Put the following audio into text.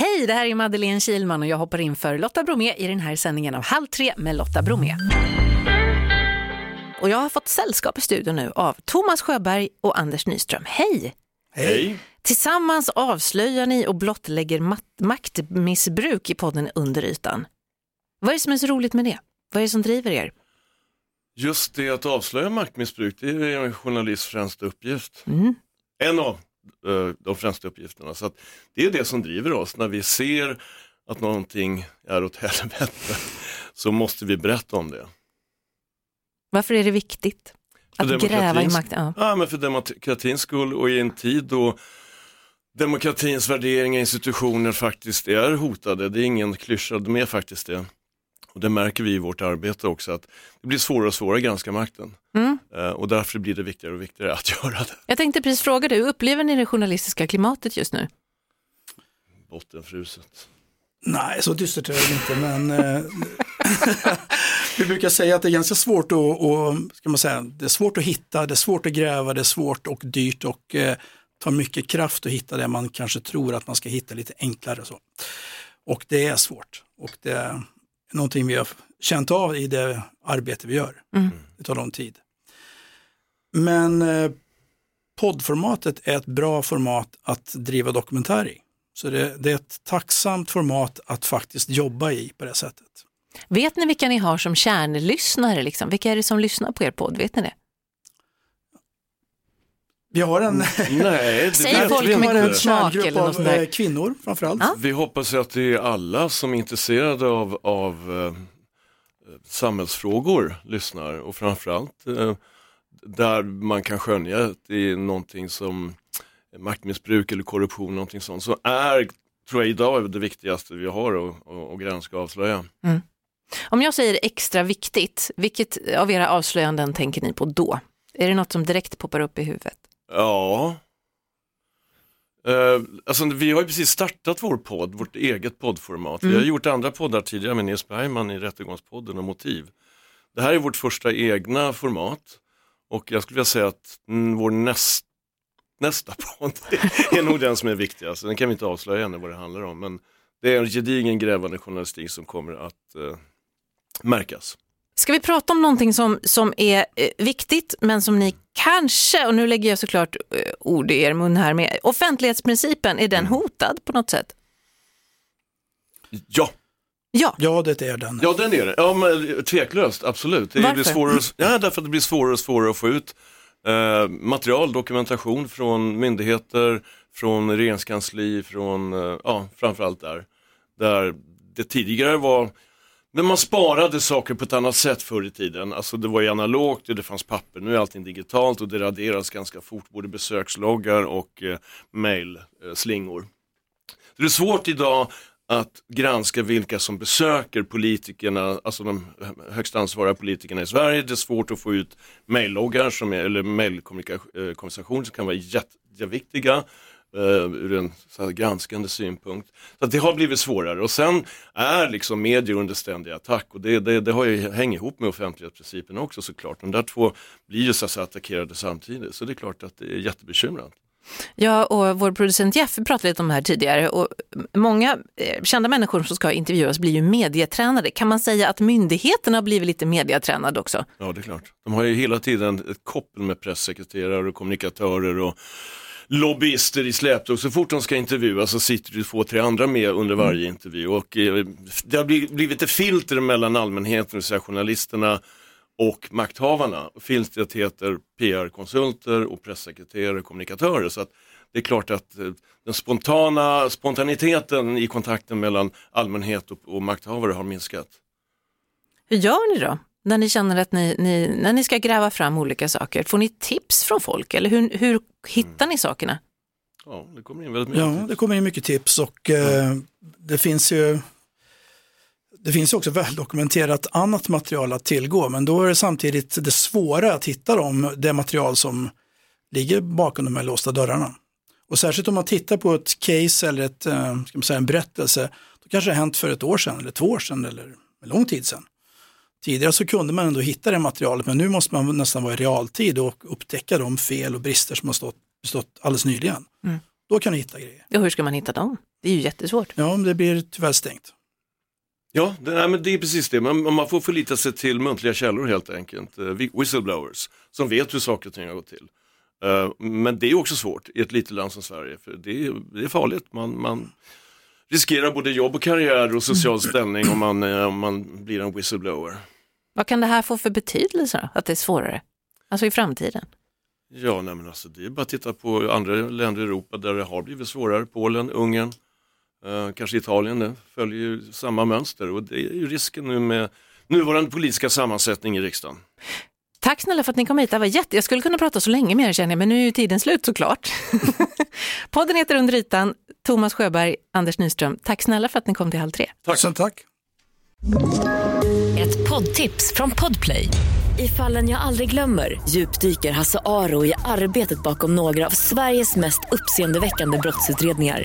Hej, det här är Madeleine Kilman och jag hoppar in för Lotta Bromé i den här sändningen av Halv tre med Lotta Bromé. Och jag har fått sällskap i studion nu av Thomas Sjöberg och Anders Nyström. Hej! Hej! Tillsammans avslöjar ni och blottlägger maktmissbruk i podden Under ytan. Vad är det som är så roligt med det? Vad är det som driver er? Just det att avslöja maktmissbruk, det är en journalists främsta uppgift. Mm. En av de främsta uppgifterna. Så det är det som driver oss. När vi ser att någonting är åt helvete så måste vi berätta om det. Varför är det viktigt? Att gräva i makten? Ja. ja, men för demokratins skull och i en tid då demokratins värderingar och institutioner faktiskt är hotade. Det är ingen klyscha, de är faktiskt det. Och det märker vi i vårt arbete också att det blir svårare och svårare att granska makten. Mm. Uh, och därför blir det viktigare och viktigare att göra det. Jag tänkte precis fråga dig, hur upplever ni det journalistiska klimatet just nu? Bottenfruset. Nej, så dystert är det inte, men eh, vi brukar säga att det är ganska svårt att, och, ska man säga, det är svårt att hitta, det är svårt att gräva, det är svårt och dyrt och eh, tar mycket kraft att hitta det man kanske tror att man ska hitta lite enklare. Så. Och det är svårt och det någonting vi har känt av i det arbete vi gör. Mm. Det tar lång tid. Men eh, poddformatet är ett bra format att driva dokumentär i. Så det, det, är ett tacksamt format att faktiskt jobba i på det sättet. Vet ni vilka ni har som kärnlyssnare? Liksom? Vilka är det som lyssnar på er podd? Vet ni det? Vi har en, Nej, det Säger folk vi med inte. god smak kärngrupp eller något sånt av där? eh, kvinnor framförallt. Ja. Vi hoppas att det är alla som är intresserade av, av eh, samhällsfrågor lyssnar och framförallt eh, där man kan skönja att det är någonting som maktmissbruk eller korruption, någonting sånt, så är, tror jag idag, det viktigaste vi har att, att, att granska och avslöja. Om jag säger extra viktigt, vilket av era avslöjanden tänker ni på då? Är det något som direkt poppar upp i huvudet? Ja. Uh, alltså, vi har ju precis startat vår podd, vårt eget poddformat. Vi har gjort andra poddar tidigare med Nils Bergman i Rättegångspodden och Motiv. Det här är vårt första egna format och jag skulle vilja säga att mm, vår näst, nästa podd är nog den som är viktigast. Den kan vi inte avslöja ännu vad det handlar om, men det är en gedigen grävande journalistik som kommer att uh, märkas. Ska vi prata om någonting som, som är eh, viktigt men som ni kanske, och nu lägger jag såklart eh, ord i er mun här med, offentlighetsprincipen, är den hotad på något sätt? Ja, Ja, Ja, det är den. Ja, den är det. Ja, men, tveklöst, absolut. Det Varför? blir svårare, ja, därför att det blir svårare och svårare att få ut eh, material, dokumentation från myndigheter, från regeringskansli, från, eh, ja, framförallt där. Där det tidigare var, men man sparade saker på ett annat sätt förr i tiden. Alltså det var ju analogt och det fanns papper. Nu är allting digitalt och det raderas ganska fort, både besöksloggar och eh, mailslingor. Eh, det är svårt idag att granska vilka som besöker politikerna, alltså de högst ansvariga politikerna i Sverige. Det är svårt att få ut mejlloggar som är, eller mejlkonversationer eh, som kan vara jätteviktiga uh, ur en så här, granskande synpunkt. Så det har blivit svårare och sen är liksom medier under ständig attack och det, det, det har ju, hänger ihop med offentlighetsprincipen också såklart. De där två blir ju så att säga attackerade samtidigt så det är klart att det är jättebekymrande. jag och vår producent Jeff pratade lite om det här tidigare och många eh, kända människor som ska intervjuas blir ju medietränade. Kan man säga att myndigheterna har blivit lite medietränade också? Ja, det är klart. De har ju hela tiden ett koppel med pressekreterare och kommunikatörer och lobbyister i släptåg. Så fort de ska intervjuas så sitter det två, tre andra med under varje intervju. Och eh, det har blivit ett filter mellan allmänheten, det vill säga journalisterna och makthavarna. Filtret heter PR-konsulter och pressekreterare och kommunikatörer. Så att det är klart att eh, den spontana spontaniteten i kontakten mellan allmänhet och, och makthavare har minskat. Hur gör ni då? När ni känner att ni, ni, när ni ska gräva fram olika saker, får ni tips från folk eller hur, hur hittar ni sakerna? Ja, det kommer in väldigt mycket. Ja, det kommer in mycket tips och eh, det finns ju det finns också väldokumenterat annat material att tillgå, men då är det samtidigt det svåra att hitta dem, det material som ligger bakom de här låsta dörrarna. Och särskilt om man tittar på ett case eller ett, eh, ska man säga, en berättelse, då kanske det har hänt för ett år sedan eller två år sedan eller en lång tid sedan. Tidigare så kunde man ändå hitta det materialet, men nu måste man nästan vara i realtid och upptäcka de fel och brister som har stått, bestått alldeles nyligen. Mm. Då kan du hitta grejer. Och hur ska man hitta dem? Det är ju jättesvårt. Ja, det blir tyvärr stängt. Ja, det, nej, men det är precis det. Man, man får förlita sig till muntliga källor helt enkelt. Uh, whistleblowers som vet hur saker och ting har gått till. Uh, men det är också svårt i ett litet land som Sverige. För det är, det är farligt. Man, man riskerar både jobb och karriär och social ställning om man, uh, om man blir en whistleblower. Vad kan det här få för betydelse då, att det är svårare? Alltså i framtiden? Ja, nej, men alltså, det är bara att titta på andra länder i Europa där det har blivit svårare. Polen, Ungern, eh, kanske Italien. Det följer ju samma mönster och det är ju risken nu med nuvarande politiska sammansättning i riksdagen. Tack snälla för att ni kom hit. Det var jätte... Jag skulle kunna prata så länge mer känner jag, men nu är ju tiden slut såklart. Podden heter Under ytan. Thomas Sjöberg, Anders Nyström. Tack snälla för att ni kom till Halv tre. Tack. Så, tack. Ett poddtips från Podplay. I fallen jag aldrig glömmer djupdyker Hasse Aro i arbetet bakom några av Sveriges mest uppseendeväckande brottsutredningar.